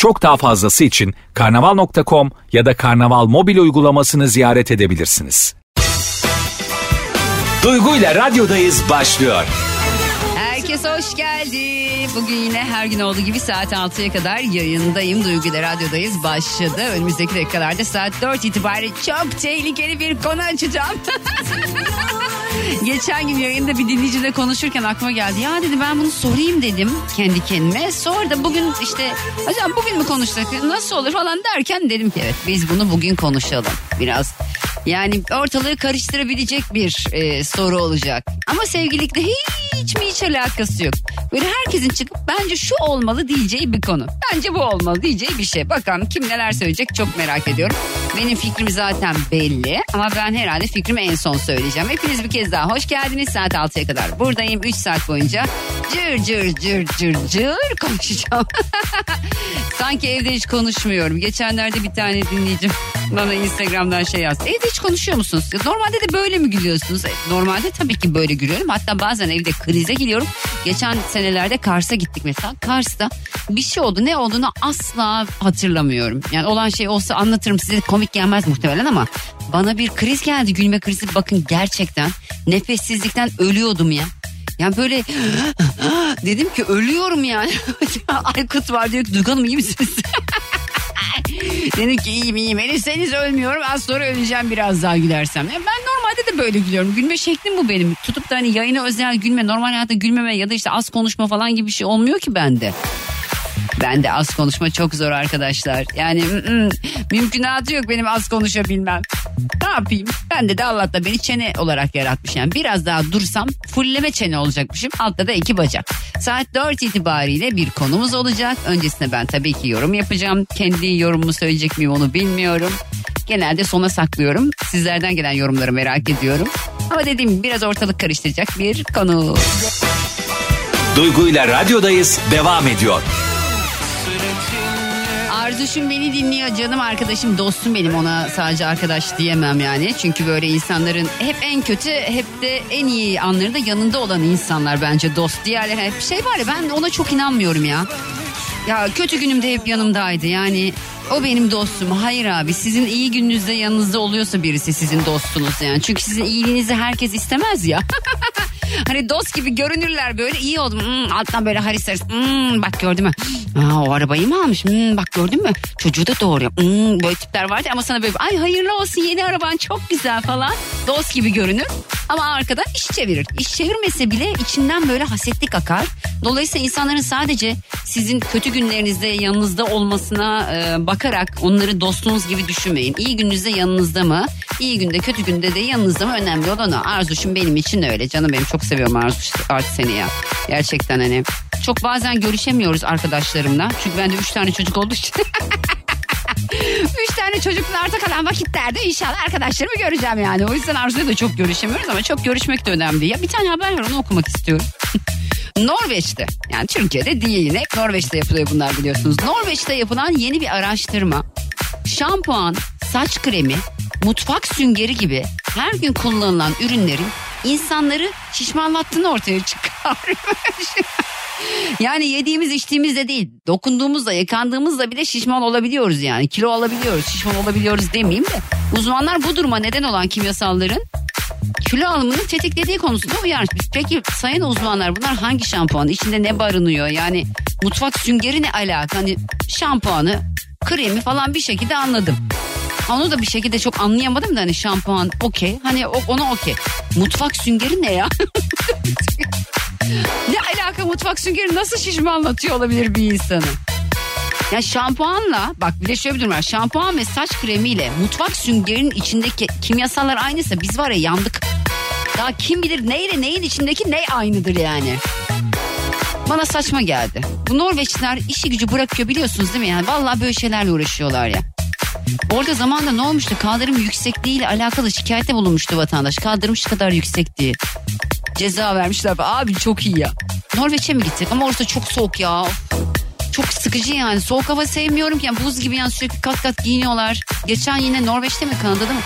Çok daha fazlası için karnaval.com ya da karnaval mobil uygulamasını ziyaret edebilirsiniz. Duygu ile radyodayız başlıyor. Herkes hoş geldi. Bugün yine her gün olduğu gibi saat 6'ya kadar yayındayım. Duygu radyodayız başladı. Önümüzdeki dakikalarda saat 4 itibariyle çok tehlikeli bir konu açacağım. Geçen gün yayında bir dinleyiciyle konuşurken aklıma geldi. Ya dedi ben bunu sorayım dedim kendi kendime. Sonra da bugün işte hocam bugün mü konuşsak nasıl olur falan derken dedim ki evet biz bunu bugün konuşalım. Biraz yani ortalığı karıştırabilecek bir e, soru olacak. Ama sevgililikle hiç mi hiç alakası yok. Böyle herkesin çıkıp bence şu olmalı diyeceği bir konu. Bence bu olmalı diyeceği bir şey. Bakalım kim neler söyleyecek çok merak ediyorum. Benim fikrim zaten belli ama ben herhalde fikrimi en son söyleyeceğim. Hepiniz bir kez daha hoş geldiniz saat 6'ya kadar. Buradayım 3 saat boyunca cır cır cır cır cır konuşacağım. Sanki evde hiç konuşmuyorum. Geçenlerde bir tane dinleyicim bana Instagram'dan şey yazdı. Evde hiç konuşuyor musunuz? Normalde de böyle mi gülüyorsunuz? E, Normalde tabii ki böyle gülüyorum. Hatta bazen evde krize giriyorum. Geçen senelerde Kars'a gittik mesela. Kars'ta bir şey oldu. Ne olduğunu asla hatırlamıyorum. Yani olan şey olsa anlatırım size komik gelmez muhtemelen ama bana bir kriz geldi. Gülme krizi bakın gerçekten nefessizlikten ölüyordum ya. Yani böyle dedim ki ölüyorum yani. Aykut var diyor ki Duygu iyi misiniz? Dedim ki iyiyim iyiyim. Elirseniz ölmüyorum. Az sonra öleceğim biraz daha gülersem. Ya ben normalde de böyle gülüyorum. Gülme şeklim bu benim. Tutup da hani yayına özel gülme, normal hayatta gülmeme ya da işte az konuşma falan gibi bir şey olmuyor ki bende. Ben de az konuşma çok zor arkadaşlar. Yani mm, mümkünatı yok benim az konuşabilmem. Ne yapayım? Ben de de Allah da beni çene olarak yaratmış. Yani biraz daha dursam fulleme çene olacakmışım. Altta da iki bacak. Saat 4 itibariyle bir konumuz olacak. Öncesinde ben tabii ki yorum yapacağım. Kendi yorumumu söyleyecek miyim onu bilmiyorum. Genelde sona saklıyorum. Sizlerden gelen yorumları merak ediyorum. Ama dediğim gibi biraz ortalık karıştıracak bir konu. Duygu ile radyodayız devam ediyor. Arzuşum beni dinliyor canım arkadaşım dostum benim ona sadece arkadaş diyemem yani. Çünkü böyle insanların hep en kötü hep de en iyi anlarında yanında olan insanlar bence dost. Diğerleri hep şey var ya ben ona çok inanmıyorum ya. Ya kötü günümde hep yanımdaydı yani o benim dostum. Hayır abi sizin iyi gününüzde yanınızda oluyorsa birisi sizin dostunuz yani. Çünkü sizin iyiliğinizi herkes istemez ya. hani dost gibi görünürler böyle iyi oldum. Hmm, alttan böyle haris haris. Hmm, bak gördün mü? Aa, o arabayı mı almış? Hmm, bak gördün mü? Çocuğu da doğuruyor. Hmm, böyle tipler vardı ama sana böyle ay hayırlı olsun yeni araban çok güzel falan. Dost gibi görünür. Ama arkadan iş çevirir. İş çevirmese bile içinden böyle hasetlik akar. Dolayısıyla insanların sadece sizin kötü günlerinizde yanınızda olmasına e, bakarak onları dostunuz gibi düşünmeyin. İyi gününüzde yanınızda mı? İyi günde kötü günde de yanınızda mı? Önemli olan o. Arzuşum benim için öyle. Canım benim çok seviyorum Arzuş artık seni ya. Gerçekten hani. Çok bazen görüşemiyoruz arkadaşlarımla. Çünkü bende üç tane çocuk olduğu için. Üç tane çocukla arta kalan vakitlerde inşallah arkadaşlarımı göreceğim yani. O yüzden Arzu'yla da çok görüşemiyoruz ama çok görüşmek de önemli. Ya bir tane haber var onu okumak istiyorum. Norveç'te yani Türkiye'de değil yine Norveç'te yapılıyor bunlar biliyorsunuz. Norveç'te yapılan yeni bir araştırma şampuan, saç kremi, mutfak süngeri gibi her gün kullanılan ürünlerin insanları şişmanlattığını ortaya çıkarmış. yani yediğimiz içtiğimizde değil dokunduğumuzda yıkandığımızda bile şişman olabiliyoruz yani kilo alabiliyoruz şişman olabiliyoruz demeyeyim de uzmanlar bu duruma neden olan kimyasalların kilo alımını tetiklediği konusunda uyarmış. Peki sayın uzmanlar bunlar hangi şampuan? İçinde ne barınıyor? Yani mutfak süngeri ne alaka? Hani şampuanı, kremi falan bir şekilde anladım. Onu da bir şekilde çok anlayamadım da hani şampuan okey. Hani ona okey. Mutfak süngeri ne ya? ne alaka mutfak süngeri nasıl şişmanlatıyor olabilir bir insanı? Ya şampuanla bak bir de şöyle bir durum var. Şampuan ve saç kremiyle mutfak süngerinin içindeki kimyasallar aynıysa biz var ya yandık. Daha kim bilir neyle neyin içindeki ne aynıdır yani. Bana saçma geldi. Bu Norveçliler işi gücü bırakıyor biliyorsunuz değil mi? Yani vallahi böyle şeylerle uğraşıyorlar ya. Orada zamanda ne olmuştu? Kaldırım yüksekliğiyle alakalı şikayette bulunmuştu vatandaş. Kaldırım şu kadar yüksek diye. Ceza vermişler. Abi çok iyi ya. Norveç'e mi gittik? Ama orası çok soğuk ya. Çok sıkıcı yani. Soğuk hava sevmiyorum ki. Yani buz gibi yani sürekli kat kat giyiniyorlar. Geçen yine Norveç'te mi Kanada'da mı?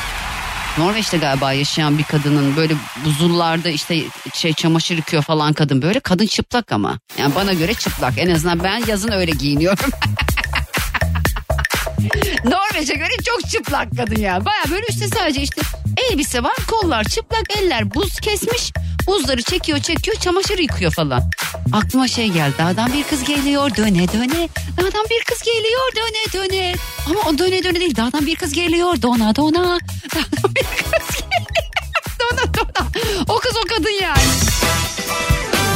Norveç'te galiba yaşayan bir kadının böyle buzullarda işte şey çamaşır yıkıyor falan kadın böyle kadın çıplak ama yani bana göre çıplak en azından ben yazın öyle giyiniyorum. Norveç'e göre çok çıplak kadın ya. Baya böyle üstte sadece işte elbise var kollar çıplak eller buz kesmiş. Buzları çekiyor çekiyor çamaşır yıkıyor falan. Aklıma şey geldi dağdan bir kız geliyor döne döne. Dağdan bir kız geliyor döne döne. Ama o döne döne değil dağdan bir kız geliyor dona dona. Dağdan bir kız geliyor dona dona. O kız o kadın yani.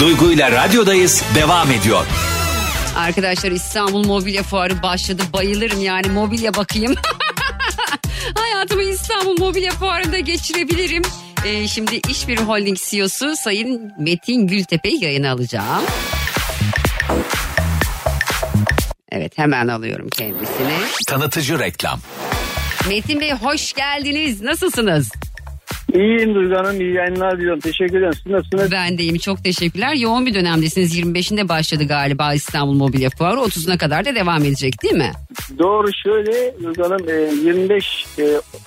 Duygu ile radyodayız devam ediyor. Arkadaşlar İstanbul Mobilya Fuarı başladı. Bayılırım yani mobilya bakayım. Hayatımı İstanbul Mobilya Fuarı'nda geçirebilirim. Ee, şimdi İşbir Holding CEO'su Sayın Metin Gültepe'yi yayına alacağım. Evet hemen alıyorum kendisini. Tanıtıcı reklam. Metin Bey hoş geldiniz. Nasılsınız? İyiyim Duygu Hanım. iyi yayınlar diliyorum. Teşekkür ederim. Siz nasılsınız? Ben deyim çok teşekkürler. Yoğun bir dönemdesiniz. 25'inde başladı galiba İstanbul Mobilya Fuarı. 30'una kadar da devam edecek değil mi? Doğru şöyle Duygu Hanım e, 25 e,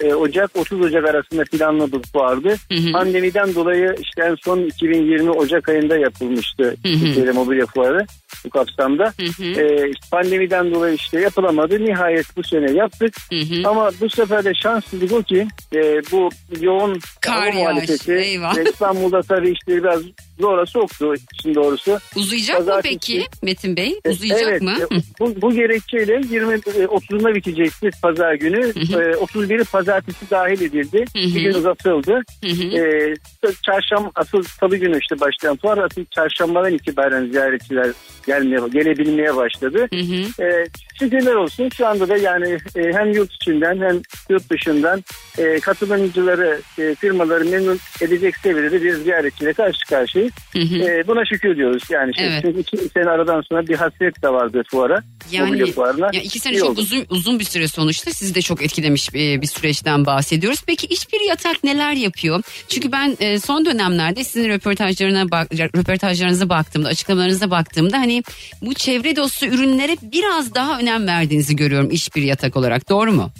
e, Ocak 30 Ocak arasında planladık vardı. Hı hı. Pandemiden dolayı işte en son 2020 Ocak ayında yapılmıştı. Türkiye'de mobilya fuarı bu kapsamda. Hı hı. E, pandemiden dolayı işte yapılamadı. Nihayet bu sene yaptık. Hı hı. Ama bu sefer de şanssızlık o ki e, bu yoğun Kar muhalefeti eyvah. İstanbul'da tabii işte biraz zora soktu işin doğrusu. Uzayacak mı Pazartesi- peki Metin Bey? E, Uzayacak evet, mı? e, Bu, bu gerekçeyle 20 e, 30'unda bitecekti pazar günü. hı. E, 31'i pazartesi dahil edildi. Hı hı. Bir gün uzatıldı. Hı hı. E, çarşamba asıl salı günü işte başlayan fuar asıl çarşambadan itibaren ziyaretçiler gelmeye gelebilmeye başladı. Hı hı. E, şükürler olsun şu anda da yani e, hem yurt içinden hem yurt dışından e, katılımcıları e, firmaları memnun edecek seviyede bir ziyaretçiyle karşı karşıyayız. Hı hı. E, buna şükür diyoruz yani. Şey, Evet. Çünkü iki sene aradan sonra bir hasret de vardı fuara. Yani fuarına. ya iki sene çok oldu. uzun uzun bir süre sonuçta sizi de çok etkilemiş bir, bir süreçten bahsediyoruz. Peki işbir yatak neler yapıyor? Çünkü ben e, son dönemlerde sizin röportajlarına bak, röportajlarınıza baktığımda, açıklamalarınıza baktığımda hani bu çevre dostu ürünlere biraz daha önem verdiğinizi görüyorum işbir yatak olarak. Doğru mu?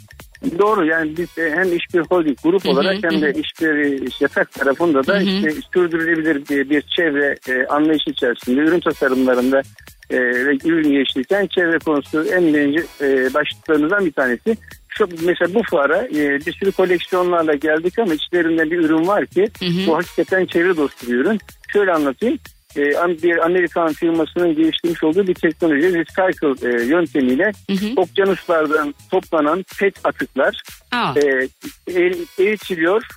Doğru yani biz hem işbir holding grup Hı hı, olarak hem de işbir yatak tarafında da Hı hı. işte sürdürülebilir bir, bir çevre e, anlayışı içerisinde ürün tasarımlarında e, ve ürün geliştirirken çevre konusu en birinci e, başlıklarımızdan bir tanesi. Şu, mesela bu fuara e, bir sürü koleksiyonlarla geldik ama içlerinde bir ürün var ki Hı hı. bu hakikaten çevre dostu bir ürün. Şöyle anlatayım. E, bir Amerikan firmasının geliştirmiş olduğu bir teknoloji recycle e, yöntemiyle Hı hı. okyanuslardan toplanan pet atıklar Aa, e, er- eritiliyor,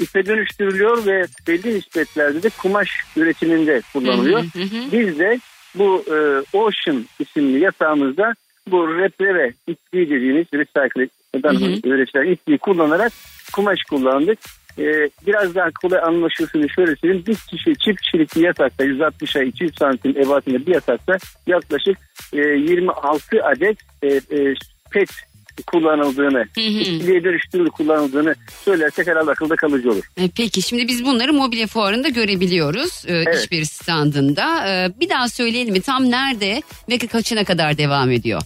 ipe dönüştürülüyor ve belli nispetlerde de kumaş üretiminde kullanılıyor. Hı hı hı. Biz de bu e, Ocean isimli yatağımızda bu repleve ipliği dediğimiz recycle'dan üretilen ipliği kullanarak kumaş kullandık. E, biraz daha kolay anlaşılsın şöyle söyleyeyim. Bir kişi çift kişilik bir yatakta 160'a 200 santim ebatında bir yatakta yaklaşık e, 26 adet e, e, pet kullanıldığını, ipliğe dönüştürülü kullanıldığını söylersek herhalde akılda kalıcı olur. E, Peki şimdi biz bunları mobilya fuarında görebiliyoruz. E, Evet. işbir standında. E, bir daha söyleyelim mi? Tam nerede ve kaçına kadar devam ediyor?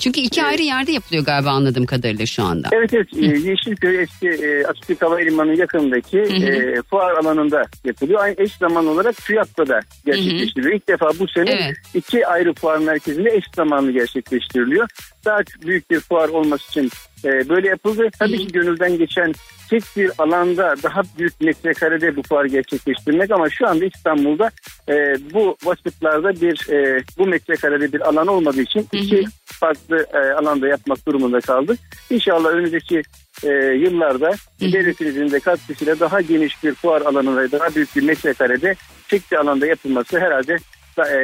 Çünkü iki ayrı yerde yapılıyor galiba anladığım kadarıyla şu anda. Evet evet e, Yeşilköy eski e, Atatürk Havalimanı yakınındaki hı. e, fuar alanında yapılıyor. Aynı eş zaman olarak TÜYAP'ta da gerçekleştiriliyor. İlk defa bu sene Evet. iki ayrı fuar merkezinde eş zamanlı gerçekleştiriliyor. Daha büyük bir fuar olması için e, böyle yapıldı. Tabii ki gönülden geçen tek bir alanda daha büyük metrekarede bu fuar gerçekleştirmek ama şu anda İstanbul'da e, bu vasıflarda bir e, bu metrekarede bir alan olmadığı için Hı hı. iki farklı e, alanda yapmak durumunda kaldık. İnşallah önümüzdeki e, yıllarda hı. devletimizin de katkısıyla daha geniş bir fuar alanı ve daha büyük bir metrekarede tek bir alanda yapılması herhalde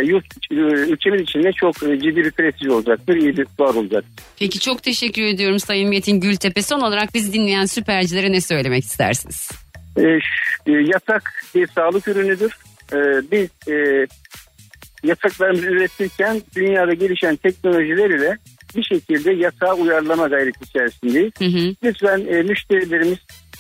yurt e, ülkemiz için de çok e, ciddi bir prestij olacaktır. iyi bir fuar olacak. Peki çok teşekkür ediyorum Sayın Metin Gültepe. Son olarak bizi dinleyen süpercilere ne söylemek istersiniz? E, e, yatak bir sağlık ürünüdür. E, biz e, yataklarımızı üretirken dünyada gelişen teknolojiler ile bir şekilde yasağa uyarlama gayreti içerisindeyiz. Hı hı. Lütfen e, müşterilerimiz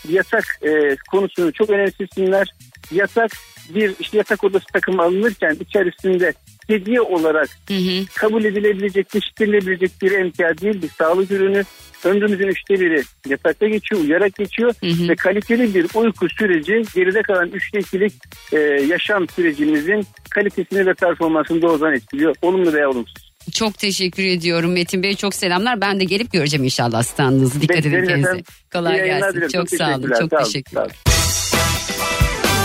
yasak e, konusunu çok önemsesinler. Yasak bir işte yatak odası takımı alınırken içerisinde hediye olarak Hı hı. kabul edilebilecek, geçiştirilebilecek bir emtia değil bir sağlık ürünü. Ömrümüzün üçte biri yatakta geçiyor, uyarak geçiyor Hı hı. ve kaliteli bir uyku süreci geride kalan üçte ikilik e, yaşam sürecimizin kalitesini ve performansını doğrudan etkiliyor. Olumlu veya olumsuz. Çok teşekkür ediyorum Metin Bey. Çok selamlar. Ben de gelip göreceğim inşallah standınızı. Dikkat edin kendinize. Kolay gelsin. dilerim. Çok sağ olun. Çok teşekkürler. sağ olun.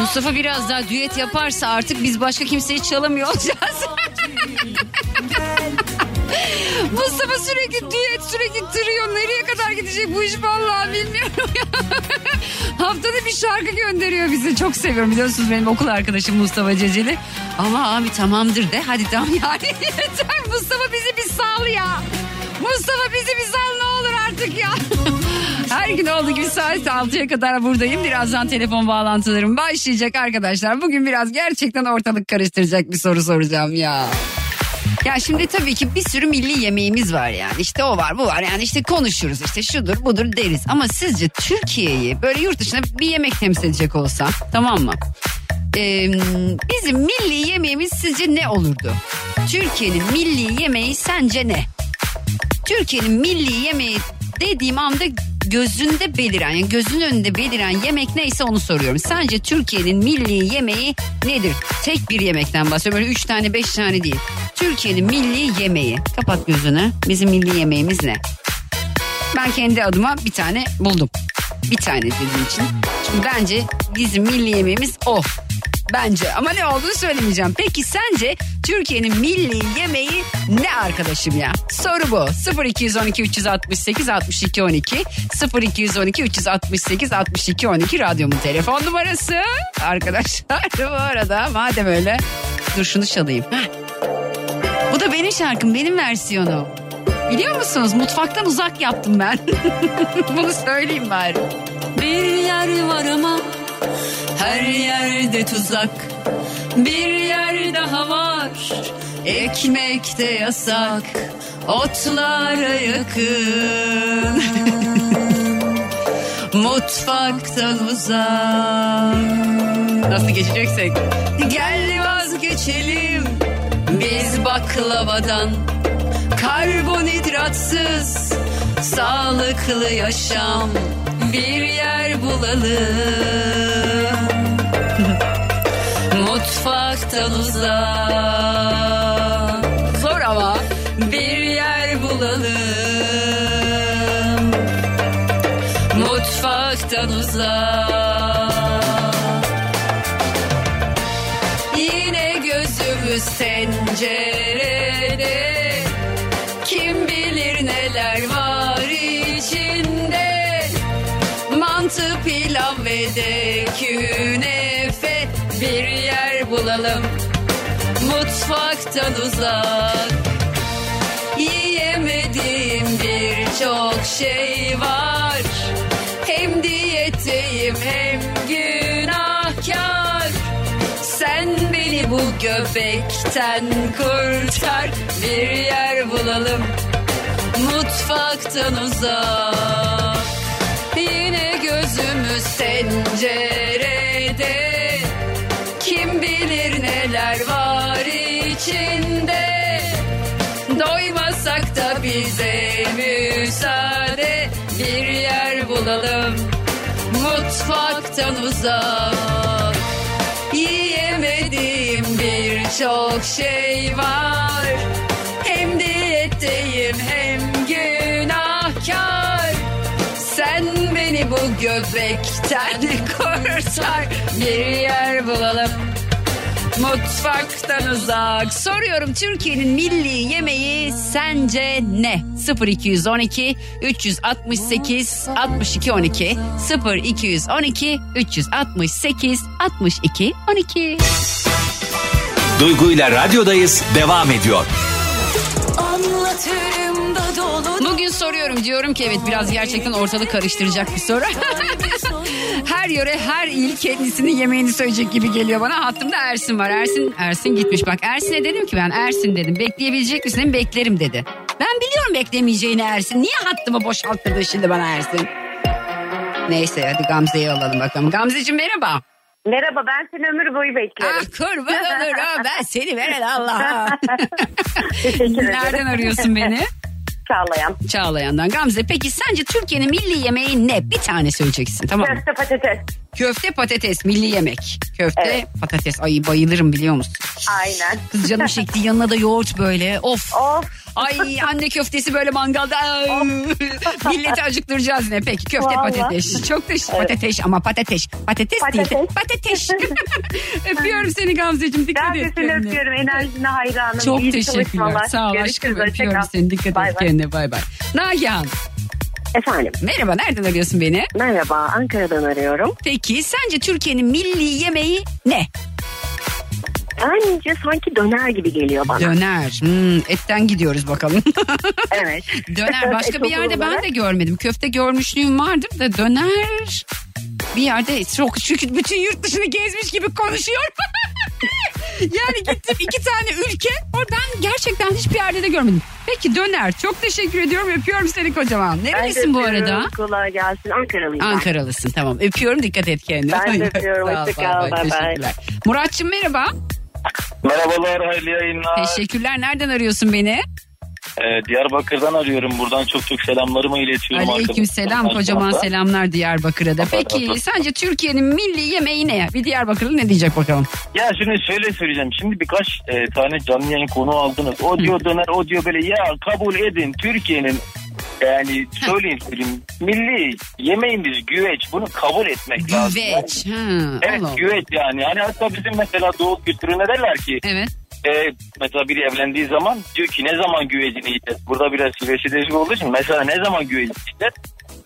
Mustafa biraz daha düet yaparsa artık biz başka kimseyi çalamıyor olacağız. Mustafa sürekli düet sürekli tırıyor. Nereye kadar gidecek bu iş vallahi bilmiyorum. Haftada bir şarkı gönderiyor bize. Çok seviyorum biliyorsunuz benim okul arkadaşım Mustafa Ceceli. Ama abi tamamdır de hadi tamam yani yeter Mustafa bizi bir sal ya. Mustafa bizi bir sal ne artık ya. Her gün olduğu gibi saat 6'ya kadar buradayım. Birazdan telefon bağlantılarım başlayacak arkadaşlar. Bugün biraz gerçekten ortalık karıştıracak bir soru soracağım ya. Ya şimdi tabii ki bir sürü milli yemeğimiz var yani. İşte o var bu var yani işte konuşuruz işte şudur budur deriz. Ama sizce Türkiye'yi böyle yurt dışında bir yemek temsil edecek olsa tamam mı? Ee, bizim milli yemeğimiz sizce ne olurdu? Türkiye'nin milli yemeği sence ne? Türkiye'nin milli yemeği dediğim anda gözünde beliren yani gözünün önünde beliren yemek neyse onu soruyorum. Sence Türkiye'nin milli yemeği nedir? Tek bir yemekten bahsediyorum. Böyle üç tane beş tane değil. Türkiye'nin milli yemeği. Kapat gözünü. Bizim milli yemeğimiz ne? Ben kendi adıma bir tane buldum. Bir tane dediğim için. Çünkü bence bizim milli yemeğimiz o. Bence ama ne olduğunu söylemeyeceğim. Peki sence Türkiye'nin milli yemeği ne arkadaşım ya? Soru bu. 0212 368 62 12 0212 368 62 12 radyomun telefon numarası. Arkadaşlar bu arada madem öyle dur şunu çalayım. Heh. Bu da benim şarkım benim versiyonum. Biliyor musunuz mutfaktan uzak yaptım ben. Bunu söyleyeyim bari. Bir yer var ama her yerde tuzak. Bir yer daha var. Ekmek de yasak. Otlara yakın. Mutfaktan uzak. Nasıl geçeceksek? Gel vazgeçelim biz baklavadan. Karbonhidratsız sağlıklı yaşam bir yer bulalım. Mutfaktan uzak. Zor ama bir yer bulalım. Mutfaktan uzak. Yine gözümüz tencerede Kim bilir neler var içinde Mantı, pilav ve de künefe Bir bulalım Mutfaktan uzak. Yiyemediğim birçok şey var. Hem diyetteyim hem günahkar. Sen beni bu göbekten kurtar. Bir yer bulalım. Mutfaktan uzak. Yine gözümüz tencerede Bilir neler var içinde. Doymasak da bize müsaade Bir yer bulalım Mutfaktan uzak. Yiyemediğim birçok şey var Hem diyetteyim hem günahkar. Sen beni bu göbekten kurtar Bir yer bulalım Mutfaktan uzak. Soruyorum Türkiye'nin milli yemeği sence ne? 0212 368 62 12 0212 368 62 12 Duygu ile radyodayız devam ediyor. Anlatırım da dolu Bugün soruyorum diyorum ki evet biraz gerçekten ortalık karıştıracak bir soru. Her yöre her il kendisinin yemeğini söyleyecek gibi geliyor bana. Hattımda Ersin var. Ersin Ersin gitmiş. Bak Ersin'e dedim ki ben Ersin dedim. Bekleyebilecek misin? Beklerim dedi. Ben biliyorum beklemeyeceğini Ersin. Niye hattımı boşalttırdın şimdi bana Ersin? Neyse hadi Gamze'yi alalım bakalım. Gamzeciğim merhaba. Merhaba ben seni ömür boyu beklerim. Ah kurban olurum ben seni veren Allah'a. Nereden arıyorsun beni? Çağlayan. Çağlayan'dan. Gamze peki sence Türkiye'nin milli yemeği ne? Bir tane söyleyeceksin tamam mı? Köfte patates. Köfte patates milli yemek. Köfte Evet. patates. Ay bayılırım biliyor musun? Aynen. Kız canım çekti yanına da yoğurt böyle. Of. Of. Ay anne köftesi böyle mangalda. Milleti acıktıracağız ne peki köfte Vallahi. patates. Çok da patates ama patates. Patates, değil. Patates. Patates. Öpüyorum seni Gamzeciğim dikkat Ben et seni kendine. öpüyorum. Enerjine hayranım. Çok İyi teşekkürler. Sağ ol aşkım öpüyorum seni. Dikkat Bay et bay. kendine bay bay. Nagihan Efendim. merhaba nereden arıyorsun beni? Merhaba Ankara'dan arıyorum. Peki sence Türkiye'nin milli yemeği ne? Bence sanki döner gibi geliyor bana. Döner. Hmm, etten gidiyoruz bakalım. Evet. döner başka bir yerde ben de görmedim. Köfte görmüşlüğüm vardır da döner bir yerde çok çünkü bütün yurt dışını gezmiş gibi konuşuyor. yani gittim iki tane ülke or ben gerçekten hiçbir yerde de görmedim. Peki döner çok teşekkür ediyorum öpüyorum seni kocaman. Nerelisin bu arada? Kolay gelsin. Ankaralıyım ben. Ankaralısın tamam öpüyorum dikkat et kendine. Ben de öpüyorum, Sağ ol, hoşça bay bay. Muratçım merhaba. Merhabalar, hayırlı yayınlar. Teşekkürler nereden arıyorsun beni? Ee, Diyarbakır'dan arıyorum. Buradan çok çok selamlarımı iletiyorum. Aleyküm selam kocaman selamlar Diyarbakır'a da. Peki sence Türkiye'nin milli yemeği ne? Bir Diyarbakırlı ne diyecek bakalım? Ya şimdi şöyle söyleyeceğim. Şimdi birkaç e, tane canlı yayın konu aldınız. O diyor döner, o diyor böyle. Ya kabul edin Türkiye'nin yani söyleyeyim söyleyeyim. Milli yemeğimiz güveç. Bunu kabul etmek lazım. Yani- Güveç. Ha, Evet Allah. güveç yani. Hani hatta bizim mesela doğu kültürüne derler ki Evet. E, mesela biri evlendiği zaman diyor ki ne zaman güvecini yiyeceğiz? Burada biraz değişik olduğu için mesela ne zaman güvecini yiyeceğiz?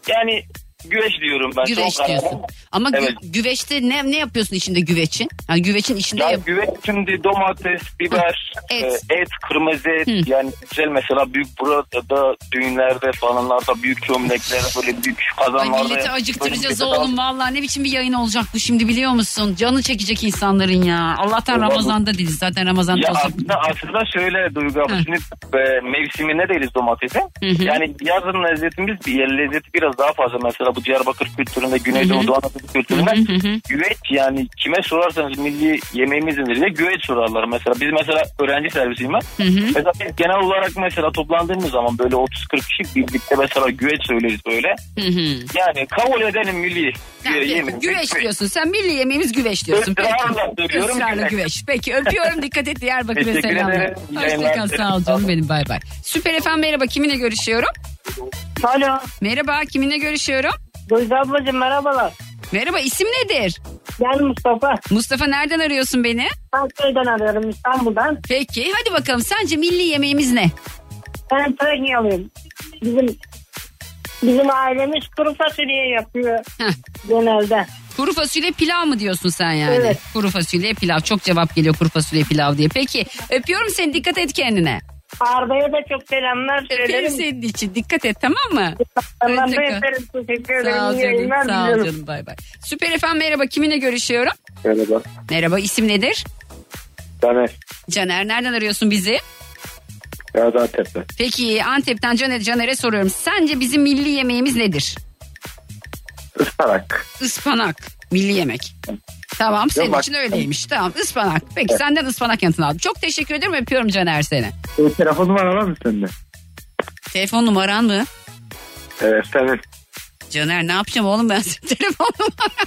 Yani güveç diyorum ben. Güveç Çok diyorsun. kararlı. Ama gü- Evet. güveçte ne ne yapıyorsun içinde güveçin? Yani güveçin içinde Ya yap- güveç şimdi domates, biber, Et. et, et kırmızı et. Hı. Yani güzel mesela büyük burada düğünlerde falanlarda büyük çömlekler böyle büyük Ay kazanlarda. milleti acıktıracağız oğlum vallahi ne biçim bir yayın olacak bu şimdi biliyor musun? Canı çekecek insanların ya. Allah'tan Vallahi- Ramazan'da değiliz zaten Ramazan'da Ya olsa. aslında, aslında şöyle Duygu Hı. şimdi e, mevsiminde değiliz domatesin. Hı hı. Yani yazın lezzetimiz bir yer lezzeti biraz daha fazla. Mesela bu Diyarbakır kültüründe, Güneydoğu Doğu Anadolu kültüründe güveç yani kime sorarsanız milli yemeğimizin diye güveç sorarlar mesela. Biz mesela öğrenci servisiyim ben. Hı hı. Mesela biz genel olarak mesela toplandığımız zaman böyle 30-40 kişi birlikte mesela güveç söyleriz böyle. Hı hı. Yani kabul edelim milli Yani güve- yemeği. güveç diyorsun. Sen milli yemeğimiz güveç diyorsun. Israrla söylüyorum Israrla güveç. Peki öpüyorum. Dikkat et Diyarbakır'a selamlar. Hoşçakal sağ ol canım benim bay bay. Süper efendim merhaba kiminle görüşüyorum? Alo. Merhaba kiminle görüşüyorum? Duygu ablacığım merhabalar. Merhaba isim nedir? Ben Mustafa. Mustafa nereden arıyorsun beni? Ankara'dan arıyorum İstanbul'dan. Peki hadi bakalım sence milli yemeğimiz ne? Ben Trakyalıyım. Bizim bizim ailemiz kuru fasulye yapıyor Heh. genelde. Kuru fasulye pilav mı diyorsun sen yani? Evet. Kuru fasulye pilav. Çok cevap geliyor kuru fasulye pilav diye. Peki öpüyorum seni dikkat et kendine. Arda'ya da çok selamlar söylerim. senin için dikkat et tamam mı? Tamam Hoşça kal. Teşekkür ederim. Sağ ol İyi canım. yayınlar Sağ ol diliyorum. canım bay bay. Süper efendim merhaba kiminle görüşüyorum? Merhaba. Merhaba isim nedir? Caner. Caner nereden arıyorsun bizi? Gaziantep'te. Peki Antep'ten Caner, Caner'e soruyorum. Sence bizim milli yemeğimiz nedir? Ispanak. Ispanak. Milli yemek. Tamam senin bak- için öyleymiş. Tamam ıspanak. Peki senden ıspanak yanıtını aldım. Çok teşekkür ederim öpüyorum Caner seni. E, telefon numaran var mı sende? Telefon numaran mı? Evet senin. Caner ne yapacağım oğlum ben senin telefon numaran.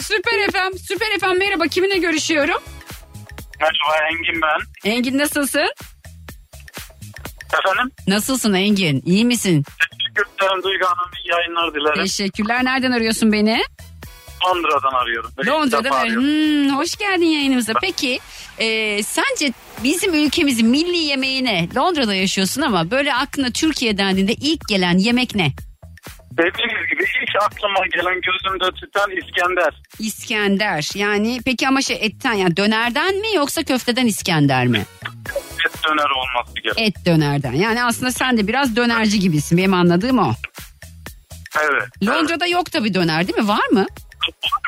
Süper efendim. Süper efendim merhaba kiminle görüşüyorum? Merhaba Engin ben. Engin nasılsın? Efendim? Nasılsın Engin? İyi misin? Teşekkür ederim Duygu Hanım. İyi yayınlar dilerim. Teşekkürler. Nereden arıyorsun beni? Londra'dan arıyorum. Böyle ilk Londra'da defa böyle. arıyorum. Hmm, hoş geldin yayınımıza. Peki e, sence bizim ülkemizin milli yemeği ne? Londra'da yaşıyorsun ama böyle aklına Türkiye dendiğinde ilk gelen yemek ne? Dediğiniz gibi ilk aklıma gelen gözümde tutan İskender. İskender. Yani peki ama şey etten yani dönerden mi yoksa köfteden İskender mi? Et döner olması gerekiyor. Et dönerden. Yani aslında sen de biraz dönerci gibisin. Benim anladığım o. Evet. Londra'da yok tabii döner değil mi? Var mı?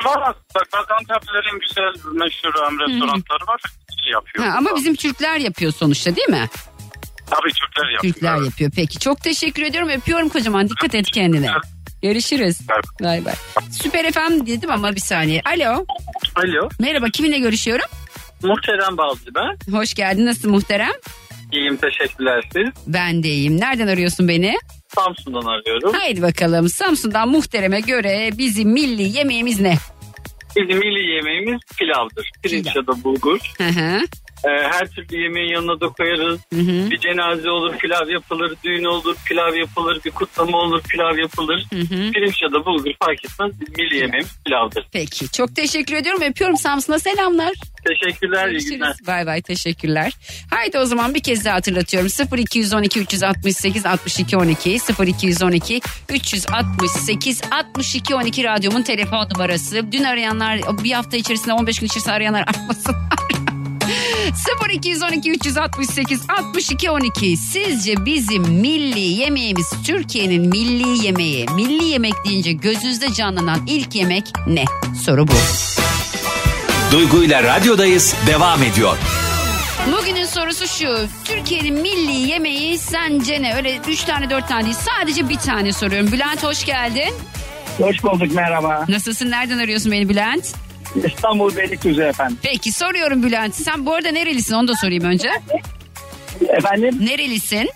Var aslında. Gaziantep'lerin güzel meşhur restoranları var. Şey yapıyor. Ha, ama bizim Türkler yapıyor sonuçta değil mi? Tabii Türkler yapıyor. Türkler Evet. yapıyor. Peki çok teşekkür ediyorum. Öpüyorum kocaman. Dikkat et kendine. Görüşürüz. Evet. Bay bay. Süper FM dedim ama bir saniye. Alo. Alo. Merhaba kiminle görüşüyorum? Muhterem Balcı ben. Hoş geldin. Nasılsın muhterem? İyiyim teşekkürler siz. Ben de iyiyim. Nereden arıyorsun beni? Samsun'dan arıyorum. Haydi bakalım. Samsun'dan muhtereme göre bizim milli yemeğimiz ne? Bizim milli yemeğimiz pilavdır. Pirinç Pilav. ya da bulgur. Hı hı. Ee, her türlü yemeğin yanına da koyarız. Hı hı. Bir cenaze olur pilav yapılır. Düğün olur pilav yapılır. Bir kutlama olur pilav yapılır. Hı hı. Pirinç ya da bulgur fark etmez. Milli yemeğimiz pilavdır. Peki. Çok teşekkür ediyorum. Öpüyorum Samsun'a selamlar. Teşekkürler iyi günler. Görüşürüz. Bay bay teşekkürler. Haydi o zaman bir kez daha hatırlatıyorum. 0212 368 62 12 0212 368 62 12 radyomun telefon numarası. Dün arayanlar bir hafta içerisinde 15 gün içerisinde arayanlar artmasın. 0212 368 62 12 Sizce bizim milli yemeğimiz Türkiye'nin milli yemeği milli yemek deyince gözünüzde canlanan ilk yemek ne? Soru bu. Duygu ile radyodayız devam ediyor. Bugünün sorusu şu. Türkiye'nin milli yemeği sence ne? Öyle 3 tane 4 tane değil. Sadece bir tane soruyorum. Bülent hoş geldin. Hoş bulduk merhaba. Nasılsın? Nereden arıyorsun beni Bülent? İstanbul Beylikdüzü efendim. Peki soruyorum Bülent. Sen bu arada nerelisin? Onu da sorayım önce. Efendim Nerelisin?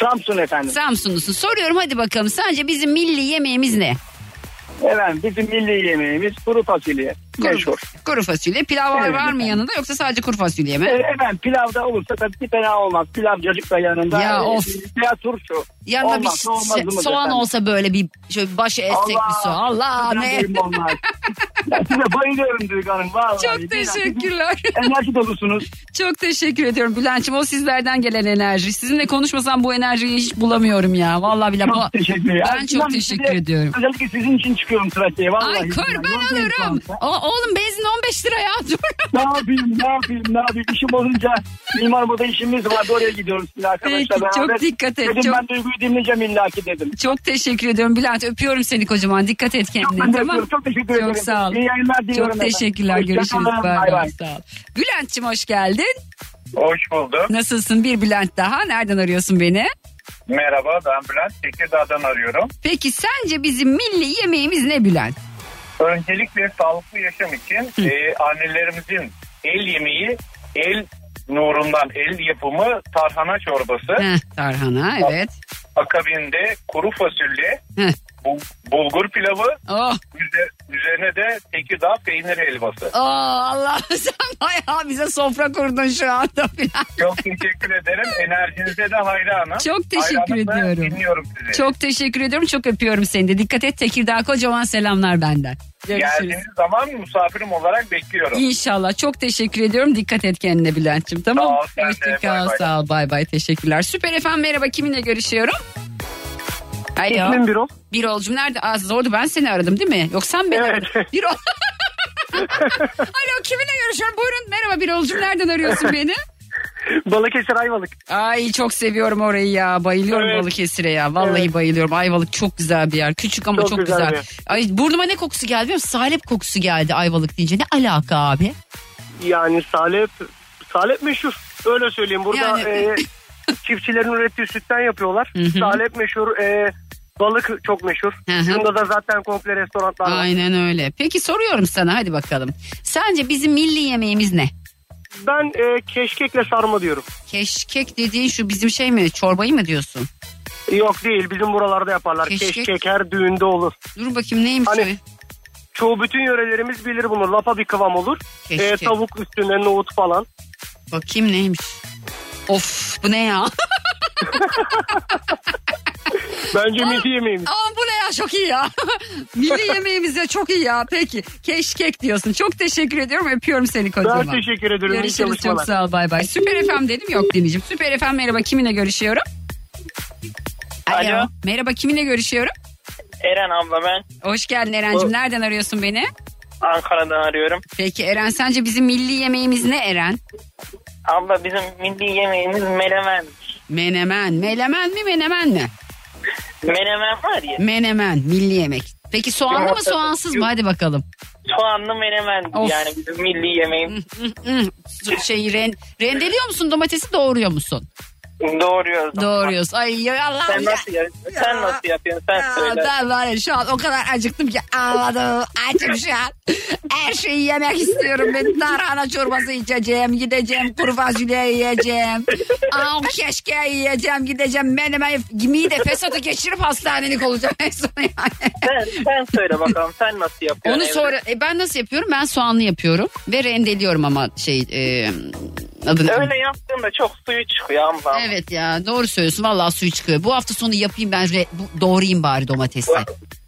Samsun efendim. Samsunlusun. Soruyorum hadi bakalım. Sence bizim milli yemeğimiz ne? Efendim bizim milli yemeğimiz kuru fasulye. Meşhur. Kuru fasulye. Pilav var, Evet var mı yanında yoksa sadece kuru fasulye mi? E, Efendim pilavda olursa tabii ki fena olmaz. Pilav cacık da yanında. Ya E, of. Veya turşu. Yanında Olmazsa bir olmazımız şey- soğan efendim. olsa böyle bir şöyle başı etsek bir soğan. Allah ne? olmaz. Size bayılıyorum Duygu Hanım. Vallahi. Çok teşekkürler. Enerji dolusunuz. Çok teşekkür ediyorum Bülent'ciğim. O sizlerden gelen enerji. Sizinle konuşmasam bu enerjiyi hiç bulamıyorum ya. Vallahi bile. Çok teşekkür ederim. Ben çok teşekkür ediyorum. Özellikle sizin için çıkıyorum trafiğe. Vallahi. Ay kurban olurum. O, oğlum benzin 15 lira ya. Dur. Ne yapayım ne yapayım ne yapayım işim olunca mimar burada işimiz vardı oraya gidiyoruz şimdi arkadaşlar Peki, çok beraber. dikkat et, Dedim çok- ben Duygu'yu dinleyeceğim illaki dedim. Çok teşekkür ediyorum Bülent. Öpüyorum seni kocaman. Dikkat et kendine. Ben tamam. Çok teşekkür ederim. Çok sağ ol. İyi yayınlar diliyorum Çok efendim. teşekkürler. Hoşça Görüşürüz. Bay Bay. Sağ ol. Bülent'ciğim hoş geldin. Hoş buldum. Nasılsın? Bir Bülent daha. Nereden arıyorsun beni? Merhaba ben Bülent Tekirdağ'dan arıyorum. Peki sence bizim milli yemeğimiz ne Bülent? Öncelikle sağlıklı yaşam için e, annelerimizin el yemeği, el nurundan el yapımı tarhana çorbası. Heh, tarhana evet. Akabinde kuru fasulye, Heh. Bul- bulgur pilavı, Oh. üze- üzerine de Tekirdağ peynir helvası. Oo, Allah sen bayağı bize sofra kurdun şu anda. Çok teşekkür ederim. Enerjinize de hayranım. Çok teşekkür Hayranımla ediyorum. Dinliyorum sizi. Çok teşekkür ediyorum. Çok öpüyorum seni de. Dikkat et Tekirdağ kocaman selamlar benden. Görüşürüz. Geldiğiniz zaman misafirim olarak bekliyorum. İnşallah. Çok teşekkür ediyorum. Dikkat et kendine Bülent'ciğim. Tamam. Sağ ol, sen de. Hoşça Bay kal. bay. Sağ ol. Bay bay. Teşekkürler. Süper efendim merhaba. Kiminle görüşüyorum? Alo. İsmim Birol. Birol'cum nerede? Aa, zordu ben seni aradım değil mi? Yok sen beni Evet. aradın. Birol. Alo kiminle görüşüyorum? Buyurun. Merhaba Birol'cum nereden arıyorsun beni? Balıkesir Ayvalık. Ay çok seviyorum orayı ya. Bayılıyorum Evet. Balıkesir'e ya. Vallahi Evet. bayılıyorum. Ayvalık çok güzel bir yer. Küçük ama çok, Çok güzel. güzel Ay burnuma ne kokusu geldi biliyor musun? Salep kokusu geldi Ayvalık deyince. Ne alaka abi? Yani salep, salep meşhur. Öyle söyleyeyim. Burada Yani- e, çiftçilerin ürettiği sütten yapıyorlar. Hı hı. Salep meşhur. e, balık çok meşhur. Hı hı. Bunda da zaten komple restoranlar var. Aynen öyle. Peki soruyorum sana hadi bakalım. Sence bizim milli yemeğimiz ne? Ben e, keşkekle sarma diyorum. Keşkek dediğin şu bizim şey mi? Çorbayı mı diyorsun? Yok değil bizim buralarda yaparlar. Keşkek. Keşkek, her düğünde olur. Dur bakayım neymiş Hani-? Çoğu bütün yörelerimiz bilir bunu. Lapa bir kıvam olur. Keşkek. E, tavuk üstüne nohut falan. Bakayım neymiş? Of bu ne ya? Bence milli yemeğimiz. Aman bu ne ya çok iyi ya. Milli yemeğimiz ya çok iyi ya. Peki keşkek diyorsun. Çok teşekkür ediyorum. Öpüyorum seni kocaman. Ben teşekkür ederim. Görüşürüz çok sağ ol bay bay. Süper FM dedim yok dinleyicim. Süper FM merhaba kiminle görüşüyorum? Alo. Merhaba kiminle görüşüyorum? Eren abla ben Hoş geldin Eren'cim. Nereden arıyorsun beni? Ankara'dan arıyorum. Peki Eren sence bizim milli yemeğimiz ne Eren? Abla bizim milli yemeğimiz menemen. Menemen. Melemen mi menemen mi? Menemen var ya. Menemen milli yemek. Peki soğanlı mı soğansız mı? Hadi bakalım. Soğanlı menemen Of. yani bizim milli yemeğimiz. Şey ren, rendeliyor musun domatesi doğruyor musun? Doğruyoruz. Doğruyoruz. Ay ya Allah'ım Sen ya. nasıl, ya, sen nasıl yapıyorsun sen Aa, söyle. Ben var ya şu an o kadar acıktım ki ağladım. Açım şu an. Her şeyi yemek istiyorum. Ben tarhana çorbası içeceğim. Gideceğim kuru fasulye yiyeceğim. Aa, keşke yiyeceğim. Gideceğim menemen mide fesatı geçirip hastanelik olacağım. en son yani. Sen, sen söyle bakalım sen nasıl yapıyorsun? Onu evde? sonra e, ben nasıl yapıyorum? Ben soğanlı yapıyorum ve rendeliyorum ama şey e, adını Öyle yaptığında çok suyu çıkıyor ama. Evet ya doğru söylüyorsun. Vallahi suyu çıkıyor. Bu hafta sonu yapayım ben re- bu- doğrayayım bari domatesi.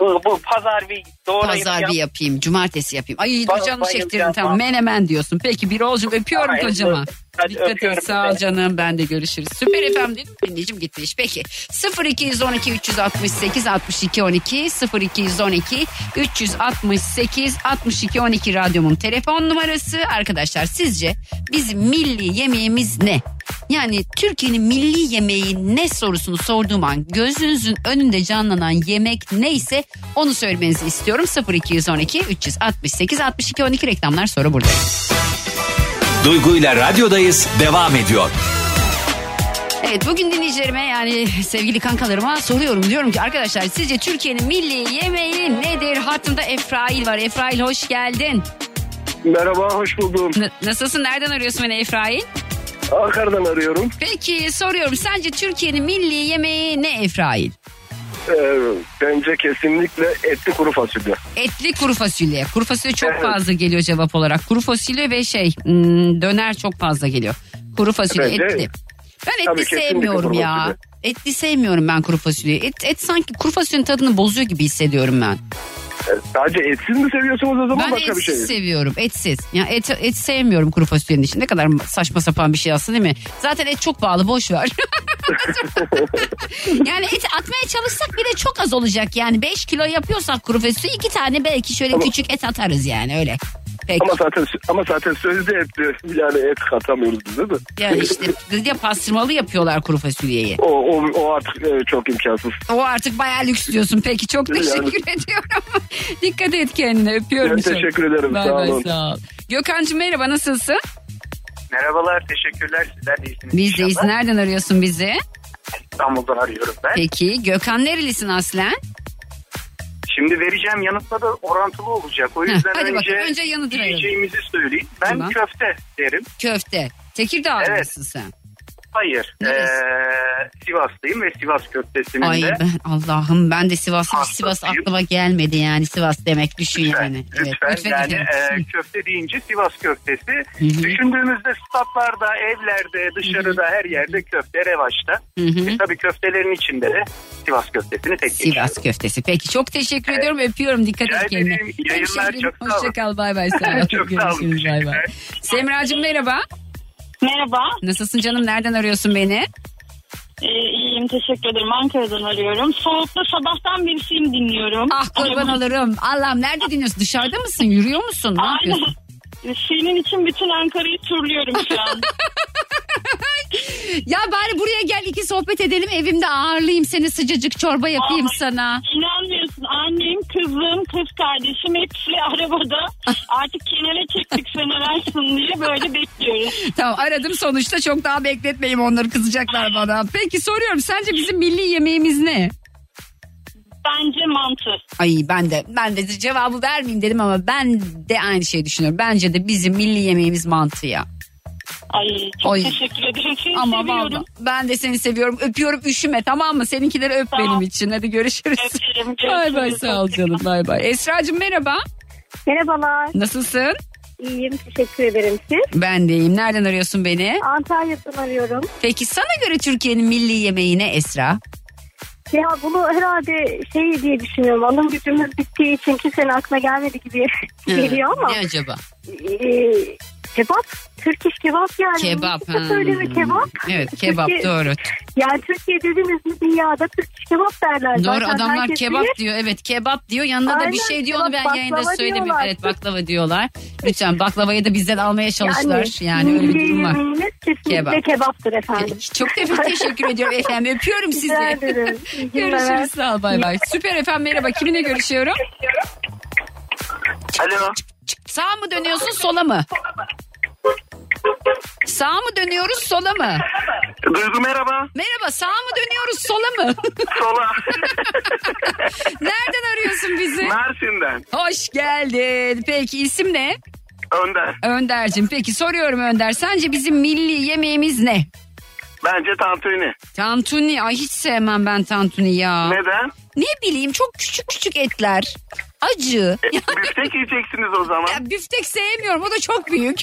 Bu, bu pazar bir doğrayıp Pazar yap. bir yapayım. Cumartesi yapayım. Ay Ba- canım bayılacağım çektirdin tamam. Menemen diyorsun. Peki bir olcum öpüyorum Ay, kocaman. hadi Dikkat et sağ ol canım ben de görüşürüz. Süper efendim dedim dinleyicim gitmiş. Peki 0212 368 62 12 0212 368 62 12 radyomun telefon numarası. Arkadaşlar sizce bizim milli yemeğimiz ne? Yani Türkiye'nin milli yemeği ne sorusunu sorduğum an gözünüzün önünde canlanan yemek neyse onu söylemenizi istiyorum. 0212 368 62 12 reklamlar sonra buradayım. Duygu ile radyodayız devam ediyor. Evet bugün dinleyicilerime yani sevgili kankalarıma soruyorum. Diyorum ki arkadaşlar sizce Türkiye'nin milli yemeği nedir? Hattında Efrail var. Efrail hoş geldin. Merhaba hoş buldum. N- nasılsın? Nereden arıyorsun beni Efrail? Ankara'dan arıyorum. Peki soruyorum sence Türkiye'nin milli yemeği ne Efrail? Ee, bence kesinlikle etli kuru fasulye. Etli kuru fasulye. Kuru fasulye çok Evet. fazla geliyor cevap olarak. Kuru fasulye ve şey hmm, döner çok fazla geliyor. Kuru fasulye Bence- etli. Ben etli Tabii sevmiyorum ya. fasulye. Etli sevmiyorum ben kuru fasulyeyi. Et, et sanki kuru fasulyenin tadını bozuyor gibi hissediyorum ben. Ee, sadece etsiz mi seviyorsunuz o zaman Ben başka bir etsiz şey? seviyorum. Etsiz. Ya et, et sevmiyorum kuru fasulyenin için. Ne kadar saçma sapan bir şey aslında değil mi? Zaten et çok pahalı boş ver. yani et atmaya çalışsak bile çok az olacak. Yani 5 kilo yapıyorsak kuru fasulye iki tane belki şöyle küçük et atarız yani öyle. Peki. Ama zaten ama zaten sözde etli yani et katamıyoruz biz değil mi? Yani işte bir de pastırmalı yapıyorlar kuru fasulyeyi. O, o, o artık e, çok imkansız. O artık bayağı lüks diyorsun. Peki çok Yani- teşekkür ediyorum. Dikkat et kendine öpüyorum. Ben çok. teşekkür ederim, Bay sağ bay, olun. sağ ol. Gökhan'cığım merhaba nasılsın? Merhabalar teşekkürler sizler de iyisiniz. Biz deyiz. Nereden arıyorsun bizi? İstanbul'dan arıyorum ben. Peki Gökhan nerelisin aslen? Şimdi vereceğim yanıtla da orantılı olacak. O yüzden hadi önce, bakalım. Önce yanıtı verelim. yiyeceğimizi söyleyeyim. Ben Tamam. köfte derim. Köfte. Tekirdağ Evet. mısın sen? Hayır. Ee, Sivaslıyım ve Sivas köftesinin Ay de. ben Allah'ım ben de Sivas hiç Hastasıyım. Sivas aklıma gelmedi yani Sivas demek düşün yani. Evet, Lütfen, yani lütfen. e, köfte deyince Sivas köftesi. Hı. Düşündüğümüzde statlarda, evlerde, dışarıda her yerde köfte revaçta. Hı hı. E, tabii köftelerin içinde de Sivas köftesini tek. Sivas köftesi. Peki çok teşekkür ediyorum öpüyorum dikkat Rica et kendine. ederim. İyi yayınlar, çok sağ olun. Hoşça kal bay bay sağ ol. Çok sağ olun, Görüşürüz bay bay. teşekkürler. Semracığım merhaba. Merhaba. Nasılsın canım nereden arıyorsun beni? Ee, iyiyim teşekkür ederim. Ankara'dan arıyorum. Soğukta sabahtan beri film dinliyorum. Ah kurban olurum. Allah'ım nerede dinliyorsun? Dışarıda mısın? Yürüyor musun? Ne yapıyorsun? Senin için bütün Ankara'yı turluyorum şu an. Ya bari buraya gel iki sohbet edelim evimde ağırlayayım seni sıcacık çorba yapayım Aa. sana. İnanmıyorsun annem, kızım, kız kardeşim hepsi arabada. Artık kenara çektik sen ararsın diye böyle bekliyoruz. Tamam aradım sonuçta çok daha bekletmeyeyim onları kızacaklar bana. Peki soruyorum sence bizim milli yemeğimiz ne? Bence mantı. Ay ben de ben de cevabı vermeyeyim dedim ama ben de aynı şeyi düşünüyorum. Bence de bizim milli yemeğimiz mantı ya. Ay çok Oy. teşekkür ederim. Seni Ama seviyorum. vallahi ben de seni seviyorum. Öpüyorum üşüme tamam mı? Seninkileri öp Tamam. benim için. Hadi görüşürüz. Öperim, Bay bay sağ ol canım bay bay. Esra'cığım merhaba. Merhabalar. Nasılsın? İyiyim. Teşekkür ederim siz. Ben de iyiyim. Nereden arıyorsun beni? Antalya'dan arıyorum. Peki sana göre Türkiye'nin milli yemeği ne Esra? Ya bunu herhalde şey diye düşünüyorum. Alım gücümüz bittiği için kimsenin aklına gelmedi gibi geliyor ama. Ne acaba? Ee, kebap. Türk iş kebap yani. Kebap. Nasıl söyleme hmm. kebap. Evet kebap Türkiye- doğru. Yani Türkiye dediğimiz mi dünyada Türk iş kebap derler. Doğru Zaten adamlar kebap bilir. diyor. Evet kebap diyor. Yanına da bir Aynen, şey diyor onu ben yayında diyorlar. Evet baklava diyorlar. Lütfen baklavayı da bizden almaya çalıştılar. Yani, öyle bir durum var. kesinlikle Kebap. kebaptır efendim. Çok te- teşekkür ediyorum efendim. Öpüyorum sizi. Görüşürüz sağ ol bay bay. Süper efendim merhaba. Kiminle görüşüyorum? Alo. Sağ mı dönüyorsun sola mı? Sağ mı dönüyoruz sola mı? Duygu merhaba. Merhaba sağ mı dönüyoruz sola mı? Sola. Nereden arıyorsun bizi? Mersin'den. Hoş geldin. Peki isim ne? Önder. Önder'cim. Peki soruyorum Önder. Sence bizim milli yemeğimiz ne? Bence tantuni. Tantuni. Ay hiç sevmem ben tantuni ya. Neden? Ne bileyim çok küçük küçük etler. Acı. E, büftek yiyeceksiniz o zaman. Ya büftek sevmiyorum o da çok büyük.